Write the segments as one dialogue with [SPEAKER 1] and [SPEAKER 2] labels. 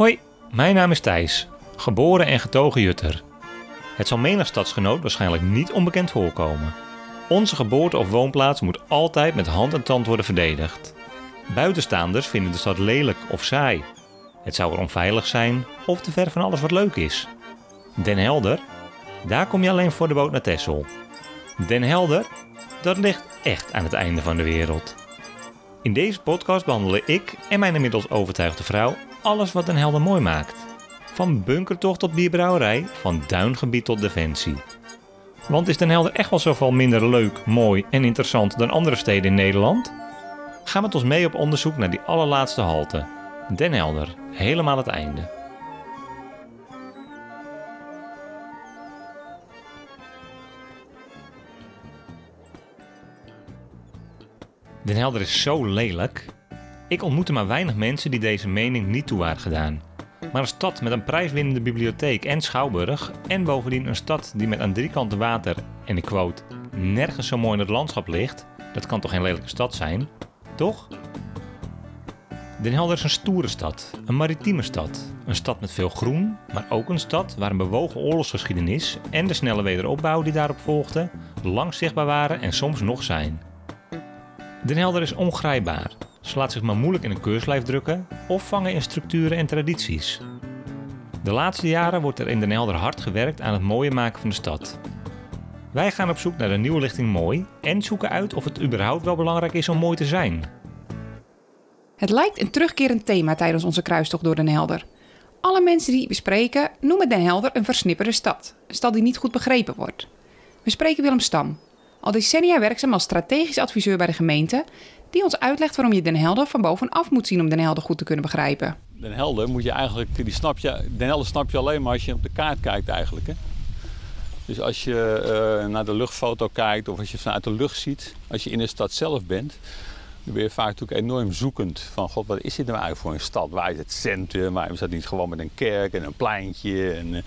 [SPEAKER 1] Hoi, mijn naam is Thijs, geboren en getogen Jutter. Het zal menig stadsgenoot waarschijnlijk niet onbekend voorkomen. Onze geboorte of woonplaats moet altijd met hand en tand worden verdedigd. Buitenstaanders vinden de stad lelijk of saai. Het zou er onveilig zijn of te ver van alles wat leuk is. Den Helder, daar kom je alleen voor de boot naar Texel. Den Helder, dat ligt echt aan het einde van de wereld. In deze podcast behandelen ik en mijn inmiddels overtuigde vrouw alles wat Den Helder mooi maakt. Van bunkertocht tot bierbrouwerij, van duingebied tot defensie. Want is Den Helder echt wel zoveel minder leuk, mooi en interessant dan andere steden in Nederland? Ga met ons mee op onderzoek naar die allerlaatste halte. Den Helder, helemaal het einde. Den Helder is zo lelijk. Ik ontmoette maar weinig mensen die deze mening niet toe waren gedaan. Maar een stad met een prijswinnende bibliotheek en schouwburg en bovendien een stad die met aan drie kanten water, en ik quote, nergens zo mooi in het landschap ligt, dat kan toch geen lelijke stad zijn? Toch? Den Helder is een stoere stad, een maritieme stad. Een stad met veel groen, maar ook een stad waar een bewogen oorlogsgeschiedenis en de snelle wederopbouw die daarop volgde, lang zichtbaar waren en soms nog zijn. Den Helder is ongrijpbaar, ze laat zich maar moeilijk in een keurslijf drukken of vangen in structuren en tradities. De laatste jaren wordt er in Den Helder hard gewerkt aan het mooie maken van de stad. Wij gaan op zoek naar de nieuwe lichting mooi en zoeken uit of het überhaupt wel belangrijk is om mooi te zijn.
[SPEAKER 2] Het lijkt een terugkerend thema tijdens onze kruistocht door Den Helder. Alle mensen die we spreken noemen Den Helder een versnipperde stad. Een stad die niet goed begrepen wordt. We spreken Willem Stam, al decennia werkzaam als strategisch adviseur bij de gemeente, die ons uitlegt waarom je Den Helder van bovenaf moet zien om Den Helder goed te kunnen begrijpen.
[SPEAKER 3] Den Helder moet je eigenlijk, die snap je, Den Helder snap je alleen maar als je op de kaart kijkt eigenlijk. Hè? Dus als je uh, naar de luchtfoto kijkt of als je vanuit de lucht ziet, als je in de stad zelf bent, dan ben je vaak natuurlijk enorm zoekend van god, wat is dit nou eigenlijk voor een stad? Waar is het centrum? Waarom is dat niet gewoon met een kerk en een pleintje? En, uh,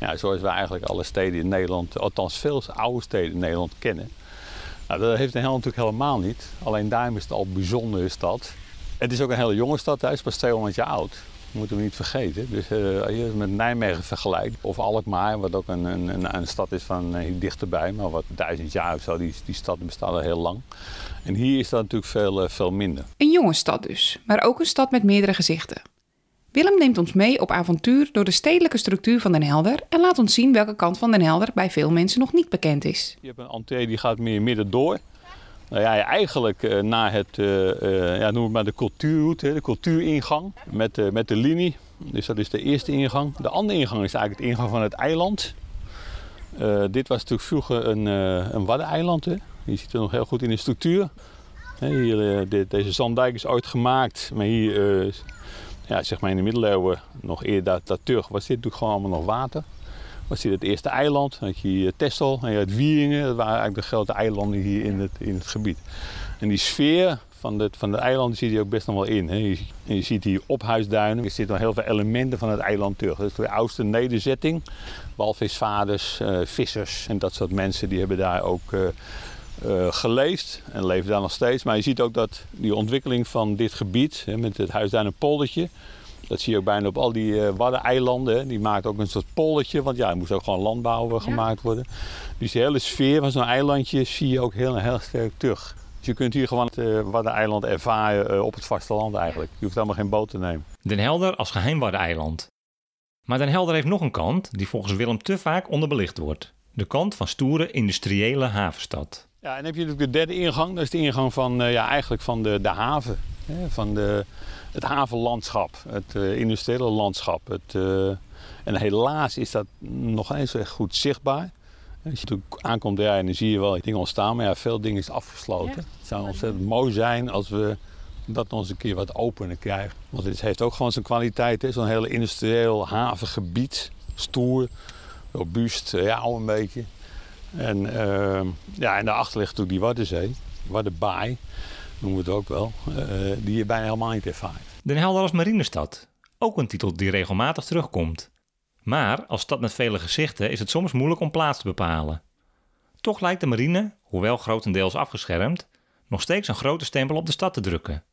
[SPEAKER 3] ja, zoals we eigenlijk alle steden in Nederland, althans veel oude steden in Nederland kennen. Nou, dat heeft Den Helder natuurlijk helemaal niet. Alleen daarom is het al een bijzondere stad. Het is ook een hele jonge stad, hij is pas 200 jaar oud. Dat moeten we niet vergeten. Dus uh, als je het met Nijmegen vergelijkt, of Alkmaar, wat ook een, een, een stad is van uh, dichterbij, maar wat duizend jaar of zo, die, die stad bestaat al heel lang. En hier is dat natuurlijk veel, uh, veel minder.
[SPEAKER 2] Een jonge stad dus, maar ook een stad met meerdere gezichten. Willem neemt ons mee op avontuur door de stedelijke structuur van Den Helder en laat ons zien welke kant van Den Helder bij veel mensen nog niet bekend is.
[SPEAKER 3] Je hebt een entree die gaat meer midden door. Nou ja, eigenlijk uh, naar het, uh, uh, ja, noem het maar de cultuurroute, de cultuuringang met, met de linie. Dus dat is de eerste ingang. De andere ingang is eigenlijk het ingang van het eiland. dit was natuurlijk vroeger een, een waddeneiland. Je ziet het nog heel goed in de structuur. Hier, deze zanddijk is ooit gemaakt, maar hier ja, zeg maar in de middeleeuwen, nog eerder dat, terug, was dit natuurlijk gewoon allemaal nog water. Was dit het eerste eiland, dan had je Texel en je Wieringen, dat waren eigenlijk de grote eilanden hier in het, in het gebied. En die sfeer van de, van de eilanden zit hier ook best nog wel in. Hè. Je, ziet hier ophuisduinen, er zitten heel veel elementen van het eiland terug. Dat is de oudste nederzetting, walvisvaders, uh, vissers en dat soort mensen die hebben daar ook... Uh, uh, geleefd en leven daar nog steeds. Maar je ziet ook dat die ontwikkeling van dit gebied, hè, met het Huisduin een poldertje, dat zie je ook bijna op al die uh, waddeneilanden. Die maakt ook een soort poldertje, want ja, er moest ook gewoon landbouw ja. gemaakt worden. Dus die hele sfeer van zo'n eilandje zie je ook heel, heel sterk terug. Dus je kunt hier gewoon het uh, waddeneiland ervaren uh, op het vasteland eigenlijk. Je hoeft helemaal geen boot te nemen.
[SPEAKER 1] Den Helder als geheim waddeneiland. Maar Den Helder heeft nog een kant die volgens Willem te vaak onderbelicht wordt. De kant van stoere industriële havenstad.
[SPEAKER 3] Ja, en dan heb je natuurlijk de derde ingang. Dat is de ingang van, uh, ja, eigenlijk van de, de haven. Hè, van de, het havenlandschap, het uh, industriële landschap. Het, uh, en helaas is dat nog eens echt goed zichtbaar. Als je natuurlijk aankomt rijden, dan zie je wel dingen ontstaan. Maar ja, veel dingen is afgesloten. Ja. Het zou ontzettend mooi zijn als we dat nog eens een keer wat opener krijgen. Want het heeft ook gewoon zijn kwaliteit. Zo'n hele industrieel havengebied. Stoer, robuust, ja, al een beetje. En, uh, ja, en daarachter ligt natuurlijk die Waddenzee, Waddenbaai, noemen we het ook wel, uh, die je bijna helemaal niet ervaart.
[SPEAKER 1] Den Helder als marinestad, ook een titel die regelmatig terugkomt. Maar als stad met vele gezichten is het soms moeilijk om plaats te bepalen. Toch lijkt de marine, hoewel grotendeels afgeschermd, nog steeds een grote stempel op de stad te drukken.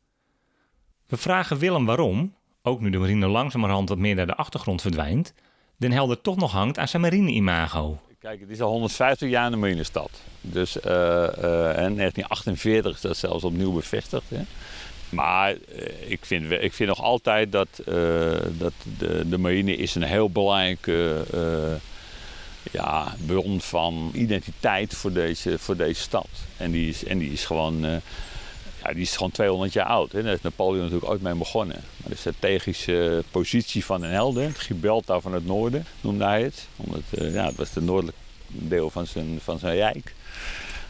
[SPEAKER 1] We vragen Willem waarom, ook nu de marine langzamerhand wat meer naar de achtergrond verdwijnt, Den Helder toch nog hangt aan zijn marine-imago.
[SPEAKER 3] Kijk, het is al 150 jaar een marinestad. Dus uh, en 1948 is dat zelfs opnieuw bevestigd. Hè. Maar uh, ik, vind, ik vind nog altijd dat, dat de, de marine is een heel belangrijke ja, bron van identiteit voor deze, voor deze stad. En die is, en die is gewoon ja, die is gewoon 200 jaar oud. Hè. Daar is Napoleon natuurlijk ooit mee begonnen. Maar de strategische positie van Den Helder, het Gibraltar van het noorden, noemde hij het. Omdat uh, ja, het was het noordelijk deel van zijn, van zijn rijk.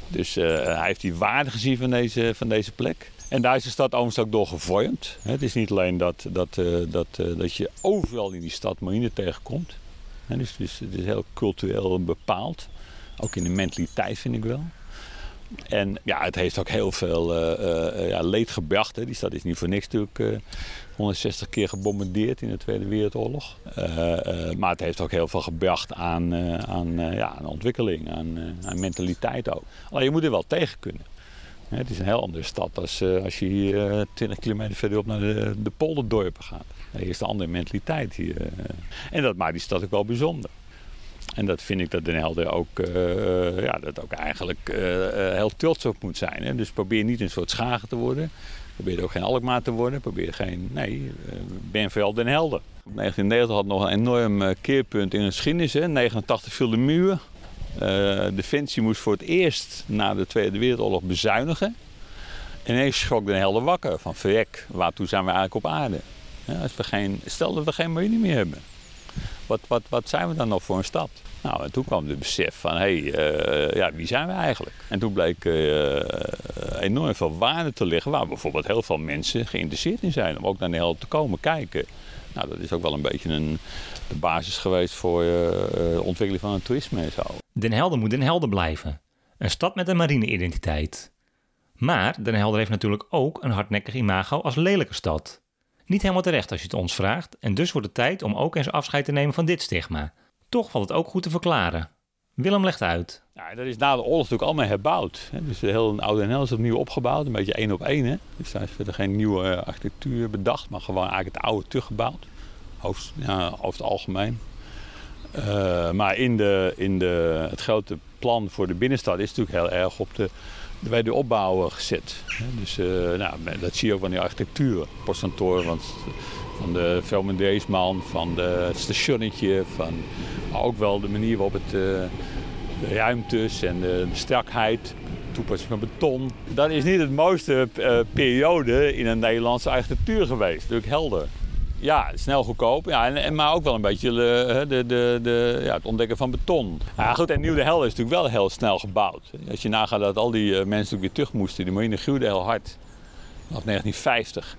[SPEAKER 3] Dus uh, hij heeft die waarde gezien van deze, van deze plek. En daar is de stad ook door gevormd. Het is niet alleen dat, dat, uh, dat, dat je overal in die stad marine tegenkomt. Dus, dus het is heel cultureel bepaald. Ook in de mentaliteit vind ik wel. En ja, het heeft ook heel veel uh, uh, ja, leed gebracht. Hè. Die stad is niet voor niks natuurlijk uh, 160 keer gebombardeerd in de Tweede Wereldoorlog. maar het heeft ook heel veel gebracht aan, aan, ja, aan ontwikkeling, aan, aan mentaliteit ook. Alleen je moet er wel tegen kunnen. Het is een heel andere stad als, als je hier 20 kilometer verderop naar de, de polderdorpen gaat. Er is een andere mentaliteit hier. En dat maakt die stad ook wel bijzonder. En dat vind ik dat Den Helder ook, uh, ja, dat ook eigenlijk uh, heel trots op moet zijn. Hè? Dus probeer niet een soort schagen te worden. Probeer ook geen Alkmaar te worden. Probeer geen, nee, ben vooral Den Helder. 1990 had nog een enorm keerpunt in de geschiedenis. Hè? 89 viel de muur. Defensie moest voor het eerst na de Tweede Wereldoorlog bezuinigen. En ineens schrok Den Helder wakker van verrek, waartoe zijn we eigenlijk op aarde? Ja, als we geen, stel dat we geen marine meer hebben wat, wat, wat zijn we dan nog voor een stad? Nou, en toen kwam het besef van, hé, hey, uh, ja, wie zijn we eigenlijk? En toen bleek uh, enorm veel waarde te liggen, waar bijvoorbeeld heel veel mensen geïnteresseerd in zijn om ook naar Nederland te komen kijken. Nou, dat is ook wel een beetje een, de basis geweest voor de ontwikkeling van het toerisme en zo.
[SPEAKER 1] Den Helder moet Den Helder blijven. Een stad met een marine-identiteit. Maar Den Helder heeft natuurlijk ook een hardnekkig imago als lelijke stad. Niet helemaal terecht als je het ons vraagt, en dus wordt het tijd om ook eens afscheid te nemen van dit stigma. Toch valt het ook goed te verklaren. Willem legt uit.
[SPEAKER 3] Ja, dat is na de oorlog natuurlijk allemaal herbouwd. Dus de hele oude NL is opnieuw opgebouwd, een beetje één op één. Hè? Dus daar is verder geen nieuwe eh, architectuur bedacht, maar gewoon eigenlijk het oude teruggebouwd. Over het algemeen. Uh, maar in, de, in de, het grote plan voor de binnenstad is natuurlijk heel erg op de bij de opbouw gezet. Dus uh, nou, dat zie je ook van die architectuur. Postkantoor want van de Velmendeesman, van de stationnetje, van ook wel de manier waarop het uh, de ruimtes en de, de strakheid, toepassing van beton. Dat is niet het mooiste uh, periode in een Nederlandse architectuur geweest, natuurlijk helder. Ja, snel goedkoop. Ja, en, en, maar ook wel een beetje de, de, de, de ja, het ontdekken van beton. Ja, goed, en Nieuw de Hel is natuurlijk wel heel snel gebouwd. Als je nagaat dat al die uh, mensen weer terug moesten, die marine gruwde heel hard. Vanaf 1950.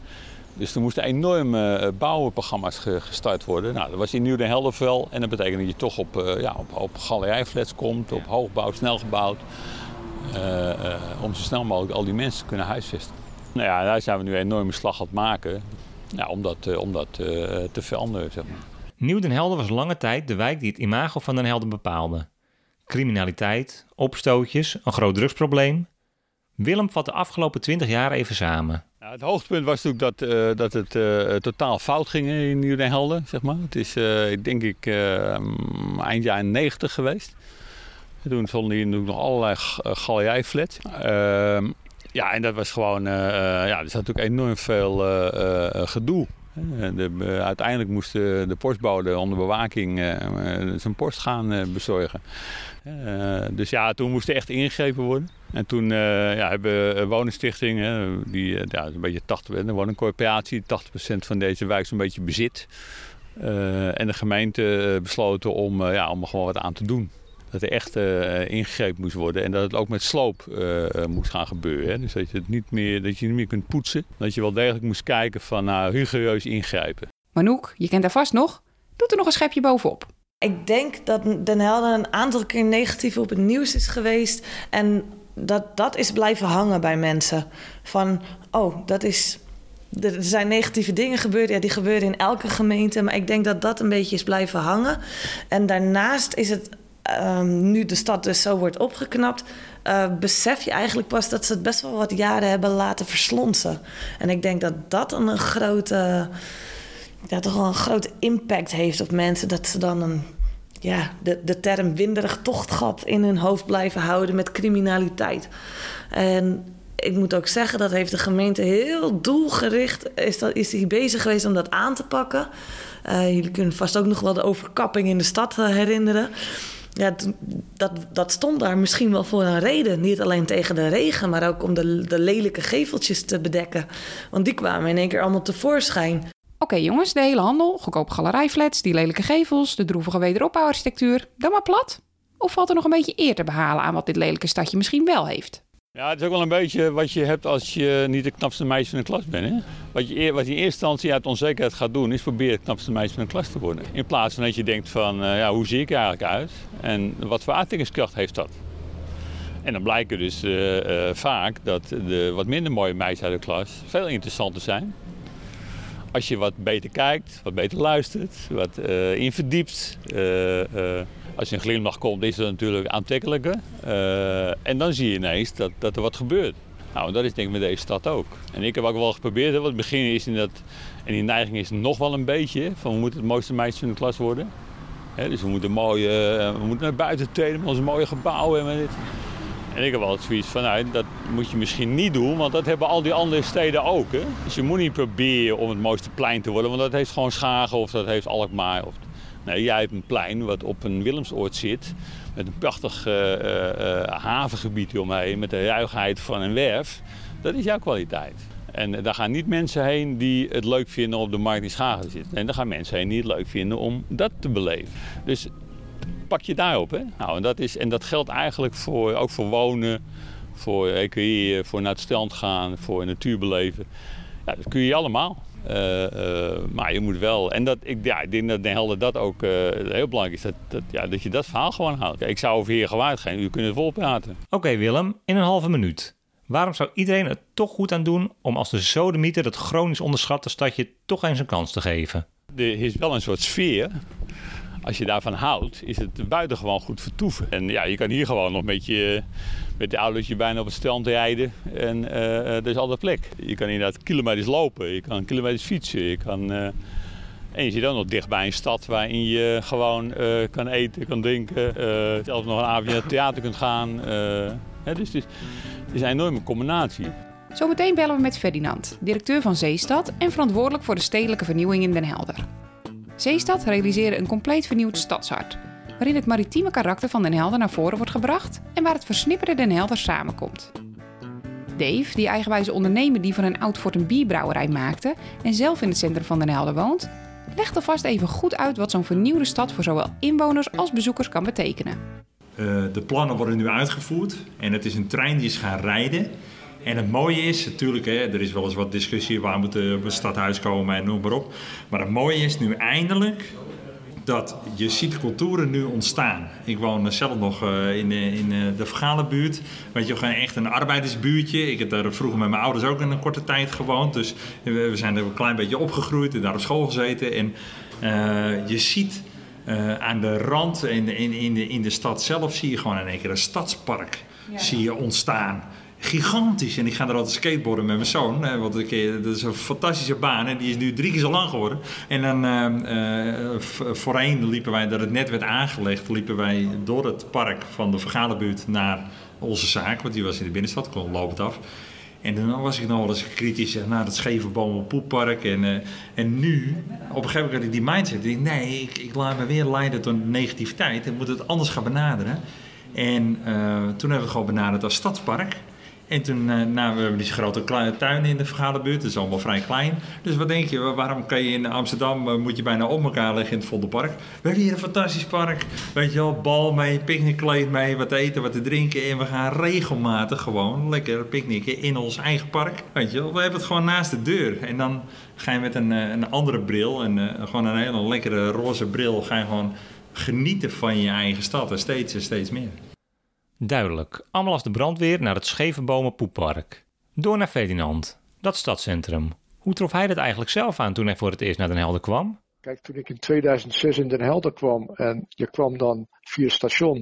[SPEAKER 3] Dus er moesten enorme uh, bouwprogramma's ge, gestart worden. Nou, dat was in Nieuw de Helder wel. En dat betekent dat je toch op, ja, op, op galerijflats komt, op hoogbouw, snel gebouwd. om zo snel mogelijk al die mensen te kunnen huisvesten. Nou ja, daar zijn we nu een enorme slag aan het maken ja, om dat, eh, om dat eh, te veranderen. Zeg maar.
[SPEAKER 1] Nieuw Den Helder was lange tijd de wijk die het imago van Den Helder bepaalde. Criminaliteit, opstootjes, een groot drugsprobleem. Willem vat de afgelopen twintig jaar even samen.
[SPEAKER 3] Nou, het hoogtepunt was natuurlijk dat, uh, dat het uh, totaal fout ging in Nieuw Den Helder. Zeg maar. Het is uh, denk ik eind jaren 90 geweest. Toen stonden hier nog allerlei galerijflats. Ehm, ja, en dat was gewoon, uh, ja, er zat natuurlijk enorm veel uh, gedoe. De, uiteindelijk moest de, de postbode onder bewaking zijn post gaan bezorgen. dus ja, toen moest er echt ingegrepen worden. En toen ja, hebben woningstichting, die ja, een beetje 80, een woningcorporatie, 80% van deze wijk zo'n beetje bezit. en de gemeente besloten om, ja, om er gewoon wat aan te doen dat er echt uh, ingegrepen moest worden. En dat het ook met sloop uh, moest gaan gebeuren. Hè. Dus dat je, het niet meer, dat je niet meer kunt poetsen. Dat je wel degelijk moest kijken van nou, rigoureus ingrijpen.
[SPEAKER 2] Manouk, je kent haar vast nog. Doe er nog een schepje bovenop.
[SPEAKER 4] Ik denk dat Den Helder een aantal keer negatief op het nieuws is geweest. En dat dat is blijven hangen bij mensen. Van, oh, dat is er zijn negatieve dingen gebeurd. Ja, die gebeuren in elke gemeente. Maar ik denk dat dat een beetje is blijven hangen. En daarnaast is het um, nu de stad dus zo wordt opgeknapt, uh, besef je eigenlijk pas dat ze het best wel wat jaren hebben laten verslonsen. En ik denk dat dat een grote ja, toch wel een grote impact heeft op mensen. Dat ze dan een, ja, de, de term winderig tochtgat in hun hoofd blijven houden met criminaliteit. En ik moet ook zeggen, dat heeft de gemeente heel doelgericht is, dat, is die bezig geweest om dat aan te pakken. Uh, jullie kunnen vast ook nog wel de overkapping in de stad uh, herinneren. Ja, dat, dat stond daar misschien wel voor een reden. Niet alleen tegen de regen, maar ook om de, de lelijke geveltjes te bedekken. Want die kwamen in één keer allemaal tevoorschijn.
[SPEAKER 2] Oké jongens, de hele handel, goedkope galerijflats, die lelijke gevels, de droevige wederopbouwarchitectuur, dan maar plat? Of valt er nog een beetje eer te behalen aan wat dit lelijke stadje misschien wel heeft?
[SPEAKER 3] Ja, het is ook wel een beetje wat je hebt als je niet de knapste meisje van de klas bent. Hè? Wat, je, wat in eerste instantie uit onzekerheid gaat doen, is proberen het knapste meisje van de klas te worden. In plaats van dat je denkt van, uh, ja, hoe zie ik er eigenlijk uit? En wat voor aantrekkingskracht heeft dat? En dan blijkt dus uh, uh, vaak dat de wat minder mooie meisjes uit de klas veel interessanter zijn. Als je wat beter kijkt, wat beter luistert, wat in verdiept als je een glimlach komt, is dat natuurlijk aantrekkelijker. Uh, en dan zie je ineens dat, dat er wat gebeurt. Nou, dat is denk ik met deze stad ook. En ik heb ook wel geprobeerd, want het begin is in dat, en die neiging is nog wel een beetje, van we moeten het mooiste meisje van de klas worden. dus we moeten, mooie, we moeten naar buiten treden met onze mooie gebouwen en dit. En ik heb altijd zoiets van, nou, dat moet je misschien niet doen, want dat hebben al die andere steden ook. Dus je moet niet proberen om het mooiste plein te worden, want dat heeft gewoon Schagen of dat heeft Alkmaar. Of Nee, jij hebt een plein wat op een Willemsoord zit. Met een prachtig uh, uh, havengebied omheen. Met de ruigheid van een werf. Dat is jouw kwaliteit. En daar gaan niet mensen heen die het leuk vinden om op de markt in Schagen te zitten. En daar gaan mensen heen die het leuk vinden om dat te beleven. Dus pak je daarop. Hè? Nou, en, dat is, en dat geldt eigenlijk voor, ook voor wonen, voor recreëren, voor naar het strand gaan, voor natuurbeleven. Ja, dat kun je allemaal. Uh, uh, maar je moet wel, en dat, ik, ja, ik denk dat Den Helder dat ook uh, heel belangrijk is, dat, dat, ja, dat je dat verhaal gewoon houdt. Ik zou over hier gewaard gaan, u kunt het volpraten.
[SPEAKER 1] Oké okay, Willem, in een halve minuut. Waarom zou iedereen er toch goed aan doen om als de sodemieter dat chronisch onderschatte stadje toch eens een kans te geven?
[SPEAKER 3] Er is wel een soort sfeer als je daarvan houdt, is het buitengewoon goed vertoeven. En ja, je kan hier gewoon nog met, je, met de autootje bijna op het strand rijden. En uh, er is altijd plek. Je kan inderdaad kilometers lopen, je kan kilometers fietsen. Je kan, uh, en je zit dan nog dicht bij een stad waarin je gewoon kan eten, kan drinken. zelfs nog een avondje naar het theater kunt gaan. Hè, dus het is, is een enorme combinatie.
[SPEAKER 2] Zometeen bellen we met Ferdinand, directeur van Zeestad en verantwoordelijk voor de stedelijke vernieuwing in Den Helder. Zeestad realiseerde een compleet vernieuwd stadshart, waarin het maritieme karakter van Den Helder naar voren wordt gebracht en waar het versnipperde Den Helder samenkomt. Dave, die eigenwijze ondernemer die van een oud fort een bierbrouwerij maakte en zelf in het centrum van Den Helder woont, legt alvast even goed uit wat zo'n vernieuwde stad voor zowel inwoners als bezoekers kan betekenen.
[SPEAKER 5] Uh, de plannen worden nu uitgevoerd en het is een trein die is gaan rijden. En het mooie is, natuurlijk, hè, er is wel eens wat discussie, waar moet het stadhuis komen en noem maar op. Maar het mooie is nu eindelijk dat je ziet culturen nu ontstaan. Ik woon zelf nog uh, in, in uh, de vergale buurt. Weet je, gewoon echt een arbeidersbuurtje. Ik heb daar vroeger met mijn ouders ook in een korte tijd gewoond. Dus we zijn er een klein beetje opgegroeid en daar op school gezeten. En uh, je ziet aan de rand, in, in, in, de, in de stad zelf, zie je gewoon in één keer een stadspark ja. zie je ontstaan gigantisch. En ik ga er altijd skateboarden met mijn zoon. Hè, want ik, dat is een fantastische baan. En die is nu drie keer zo lang geworden. En dan uh, voorheen liepen wij, dat het net werd aangelegd, liepen wij door het park van de Vergalenbuurt naar onze zaak. Want die was in de binnenstad, kon lopend af. En dan was ik nog wel eens kritisch naar het scheve bomen poeppark. En, en nu, op een gegeven moment had ik die mindset. Ik nee, ik, ik laat me weer leiden door negativiteit. Ik moet het anders gaan benaderen. En toen hebben we gewoon benaderd als stadspark. En toen, uh, nou, we hebben die grote tuin in de vergaderbuurt, dat is allemaal vrij klein. Dus wat denk je, waarom kan je in Amsterdam, uh, moet je bijna om elkaar liggen in het Vondelpark? We hebben hier een fantastisch park, weet je wel, bal mee, picknickkleed mee, wat eten, wat te drinken. En we gaan regelmatig gewoon lekker picknicken in ons eigen park. Weet je wel, we hebben het gewoon naast de deur. En dan ga je met een, uh, een andere bril, en gewoon een hele lekkere roze bril, ga je gewoon genieten van je eigen stad. En steeds en steeds meer.
[SPEAKER 1] Duidelijk, allemaal als de brandweer naar het Schevenbomen Poeppark. Door naar Ferdinand, dat stadscentrum. Hoe trof hij dat eigenlijk zelf aan toen hij voor het eerst naar Den Helder kwam?
[SPEAKER 6] Kijk, toen ik in 2006 in Den Helder kwam en je kwam dan via het station,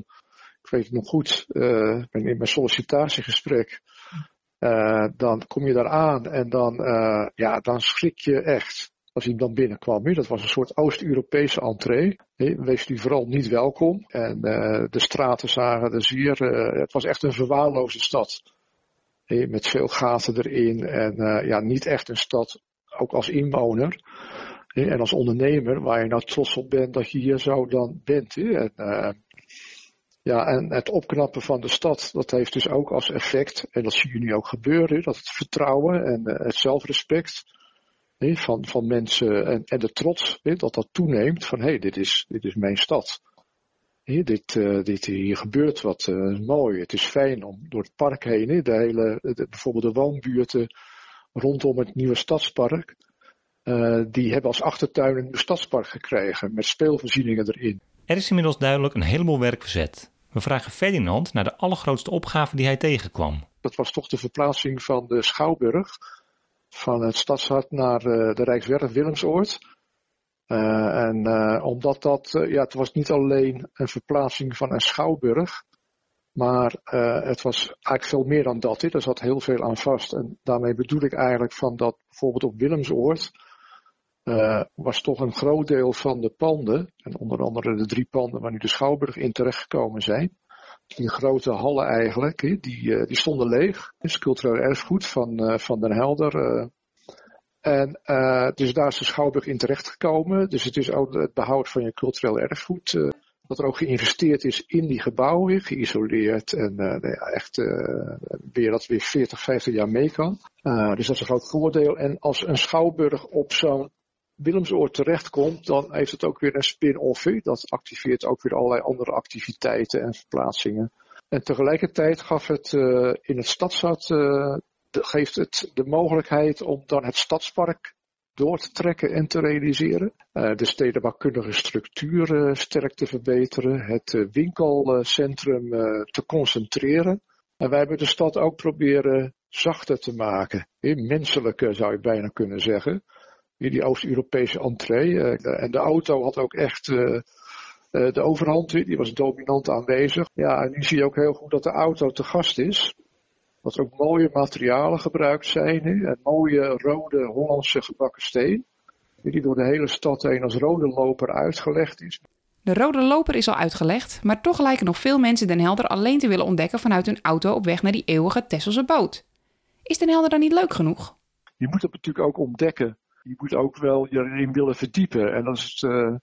[SPEAKER 6] ik weet het nog goed, uh, in mijn sollicitatiegesprek, uh, dan kom je daar aan en dan, uh, ja, dan schrik je echt. Als hij dan binnenkwam. Dat was een soort Oost-Europese entree. Wees u vooral niet welkom. En uh, de straten zagen er zeer. Uh, het was echt een verwaarloosde stad. Met veel gaten erin. En uh, ja, niet echt een stad, ook als inwoner. En als ondernemer, waar je nou trots op bent dat je hier zo dan bent. En, ja, en het opknappen van de stad, dat heeft dus ook als effect, en dat zie je nu ook gebeuren, dat het vertrouwen en het zelfrespect van, van mensen en, en de trots, dat dat toeneemt van hé, hey, dit, is, dit is mijn stad. dit, uh, dit, hier gebeurt wat uh, mooi. Het is fijn om door het park heen, de hele, de, bijvoorbeeld de woonbuurten rondom het nieuwe stadspark, uh, die hebben als achtertuin een nieuw stadspark gekregen met speelvoorzieningen erin.
[SPEAKER 1] Er is inmiddels duidelijk een heleboel werk verzet. We vragen Ferdinand naar de allergrootste opgave die hij tegenkwam.
[SPEAKER 6] Dat was toch de verplaatsing van de Schouwburg van het stadshart naar uh, de Rijkswerf Willemsoord. Uh, en uh, omdat dat, ja, het was niet alleen een verplaatsing van een schouwburg, maar het was eigenlijk veel meer dan dat. Er zat heel veel aan vast. En daarmee bedoel ik eigenlijk van dat bijvoorbeeld op Willemsoord was toch een groot deel van de panden, en onder andere de drie panden waar nu de schouwburg in terechtgekomen zijn, die grote hallen eigenlijk, die, eh, die stonden leeg. Is cultureel erfgoed van, eh, van Den Helder. Eh. En dus daar is de Schouwburg in terechtgekomen. Dus het is ook het behoud van je cultureel erfgoed. dat er ook geïnvesteerd is in die gebouwen, geïsoleerd. En echt weer dat weer 40, 50 jaar mee kan. dus dat is een groot voordeel. En als een Schouwburg op zo'n Willemsoord terechtkomt, dan heeft het ook weer een spin-off. Dat activeert ook weer allerlei andere activiteiten en verplaatsingen. En tegelijkertijd gaf het uh, in het stadshart, uh, geeft het de mogelijkheid om dan het stadspark door te trekken en te realiseren. Uh, de stedenbouwkundige structuur sterk te verbeteren. Het winkelcentrum te concentreren. En wij hebben de stad ook proberen zachter te maken. Menselijker zou je bijna kunnen zeggen die Oost-Europese entree. Eh, en de auto had ook echt eh, eh, de overhand, die was dominant aanwezig. Ja, en nu zie je ook heel goed dat de auto te gast is. Dat er ook mooie materialen gebruikt zijn. En mooie rode Hollandse gebakken steen. Die door de hele stad heen als rode loper uitgelegd is.
[SPEAKER 2] De rode loper is al uitgelegd, maar toch lijken nog veel mensen Den Helder alleen te willen ontdekken vanuit hun auto op weg naar die eeuwige Tesselse boot. Is Den Helder dan niet leuk genoeg?
[SPEAKER 6] Je moet het natuurlijk ook ontdekken je moet ook wel je erin willen verdiepen. En dat is het, uh,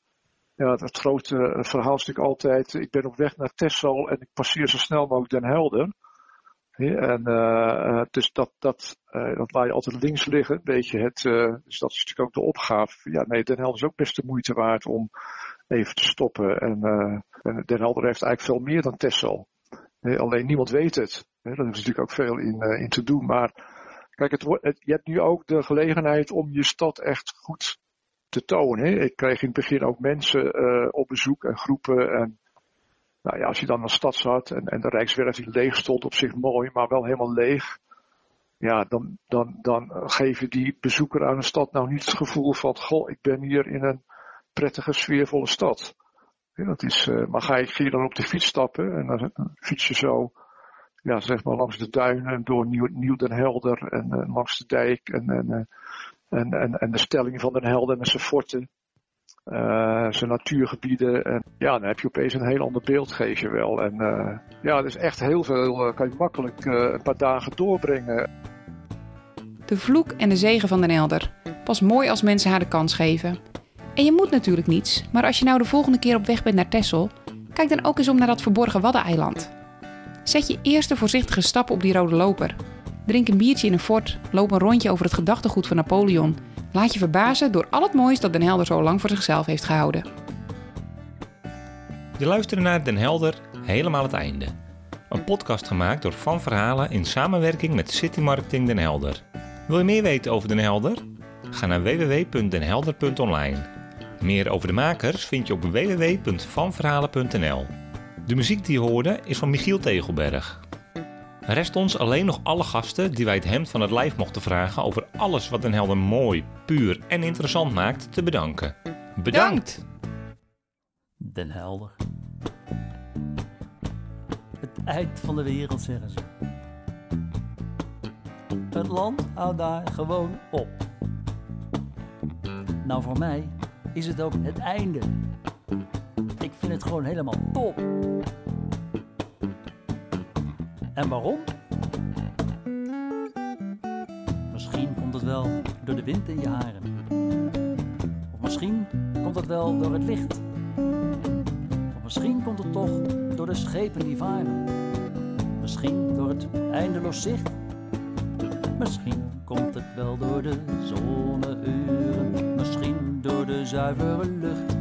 [SPEAKER 6] ja, het grote verhaal is natuurlijk altijd, ik ben op weg naar Texel en ik passeer zo snel mogelijk Den Helder. En uh, dus dat, dat, dat laat je altijd links liggen, een beetje het, dus dat is natuurlijk ook de opgave. Ja, nee, Den Helder is ook best de moeite waard om even te stoppen. En, en Den Helder heeft eigenlijk veel meer dan Texel. alleen niemand weet het. Daar is natuurlijk ook veel in, in te doen, maar Kijk, het, je hebt nu ook de gelegenheid om je stad echt goed te tonen. Ik kreeg in het begin ook mensen uh, op bezoek en groepen. En nou ja, als je dan een stad zat en, en de Rijkswerf die leeg stond, op zich mooi, maar wel helemaal leeg. Ja, dan, dan, dan geef je die bezoeker aan een stad nou niet het gevoel van, goh, ik ben hier in een prettige, sfeervolle stad. Dat is, uh, maar ga je, ga je dan op de fiets stappen en dan fiets je zo ja, zeg maar langs de duinen, door Nieuw, Den Helder en uh, langs de dijk en, en, uh, en, en, en, de stelling van Den Helder en zijn forten. Uh, zijn natuurgebieden. En ja, dan heb je opeens een heel ander beeld, geef je wel. En ja, er is echt heel veel, kan je makkelijk een paar dagen doorbrengen.
[SPEAKER 2] De vloek en de zegen van Den Helder. Pas mooi als mensen haar de kans geven. En je moet natuurlijk niets, maar als je nou de volgende keer op weg bent naar Texel, kijk dan ook eens om naar dat verborgen Waddeneiland. Zet je eerste voorzichtige stappen op die rode loper. Drink een biertje in een fort, loop een rondje over het gedachtegoed van Napoleon. Laat je verbazen door al het moois dat Den Helder zo lang voor zichzelf heeft gehouden.
[SPEAKER 1] Je luistert naar Den Helder helemaal het einde. Een podcast gemaakt door Van Verhalen in samenwerking met City Marketing Den Helder. Wil je meer weten over Den Helder? Ga naar www.denhelder.online. Meer over de makers vind je op www.vanverhalen.nl. De muziek die je hoorde is van Michiel Tegelberg. Rest ons alleen nog alle gasten die wij het hemd van het lijf mochten vragen over alles wat een helder mooi, puur en interessant maakt te bedanken. Bedankt!
[SPEAKER 7] Den Helder. Het eind van de wereld zeggen ze. Het land houdt daar gewoon op. Nou, voor mij is het ook het einde. Ik vind het gewoon helemaal top. En waarom? Misschien komt het wel door de wind in je haren. Of misschien komt het wel door het licht. Of misschien komt het toch door de schepen die varen. Misschien door het eindeloos zicht. Misschien komt het wel door de zonneuren. Misschien door de zuivere lucht.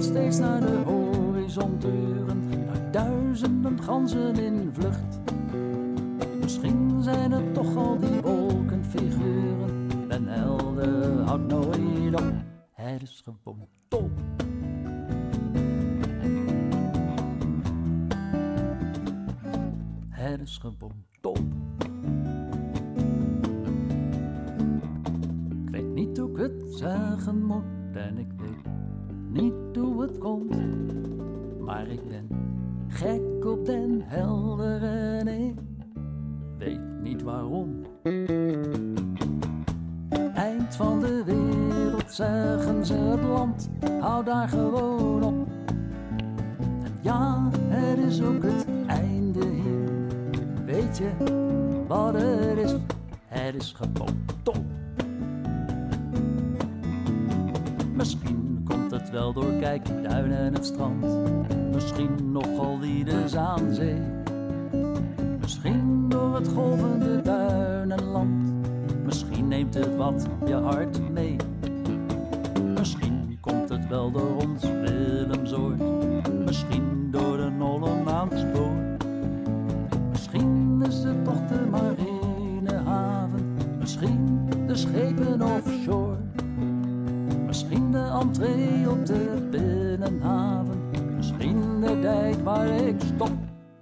[SPEAKER 7] Het steeds naar de horizon turen. Naar duizenden ganzen in vlucht. Misschien zijn het toch al die wolkenfiguren. Den helder houdt nooit op. Het is gewoon top. Het is gewoon top. Ik weet niet hoe ik het zeggen moet en ik weet niet hoe het komt. Maar ik ben gek op den helder en ik weet niet waarom. Eind van de wereld zeggen ze het land, hou daar gewoon op. Ja, het is ook het einde hier. Weet je wat het is? Het is gewoon top. Misschien wel door kijkduinen en het strand. Misschien nogal wie de Zaanzee. Misschien door het golvende duinenland. Misschien neemt het wat je hart mee. Misschien komt het wel door op de binnenhaven. Misschien de dijk waar ik stop.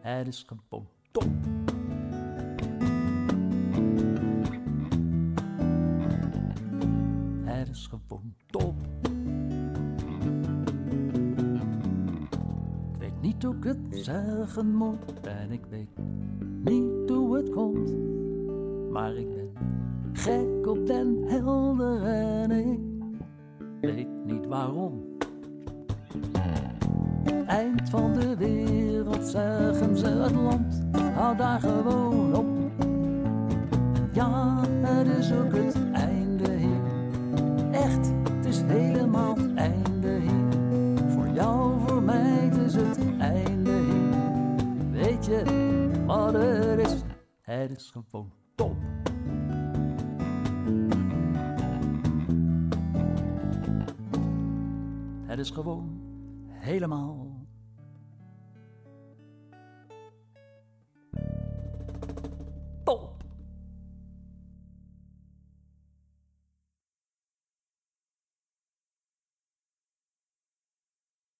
[SPEAKER 7] Het is gewoon top. Het is gewoon top. Ik weet niet hoe ik het zeggen moet en ik weet niet hoe het komt. Maar ik ben gek op den helder en ik weet niet waarom. Eind van de wereld zeggen ze het land, hou daar gewoon op. Ja, het is ook het einde hier. Echt, het is helemaal het einde hier. Voor jou, voor mij, het is het einde hier. Weet je wat het is? Het is gewoon top. Het is gewoon helemaal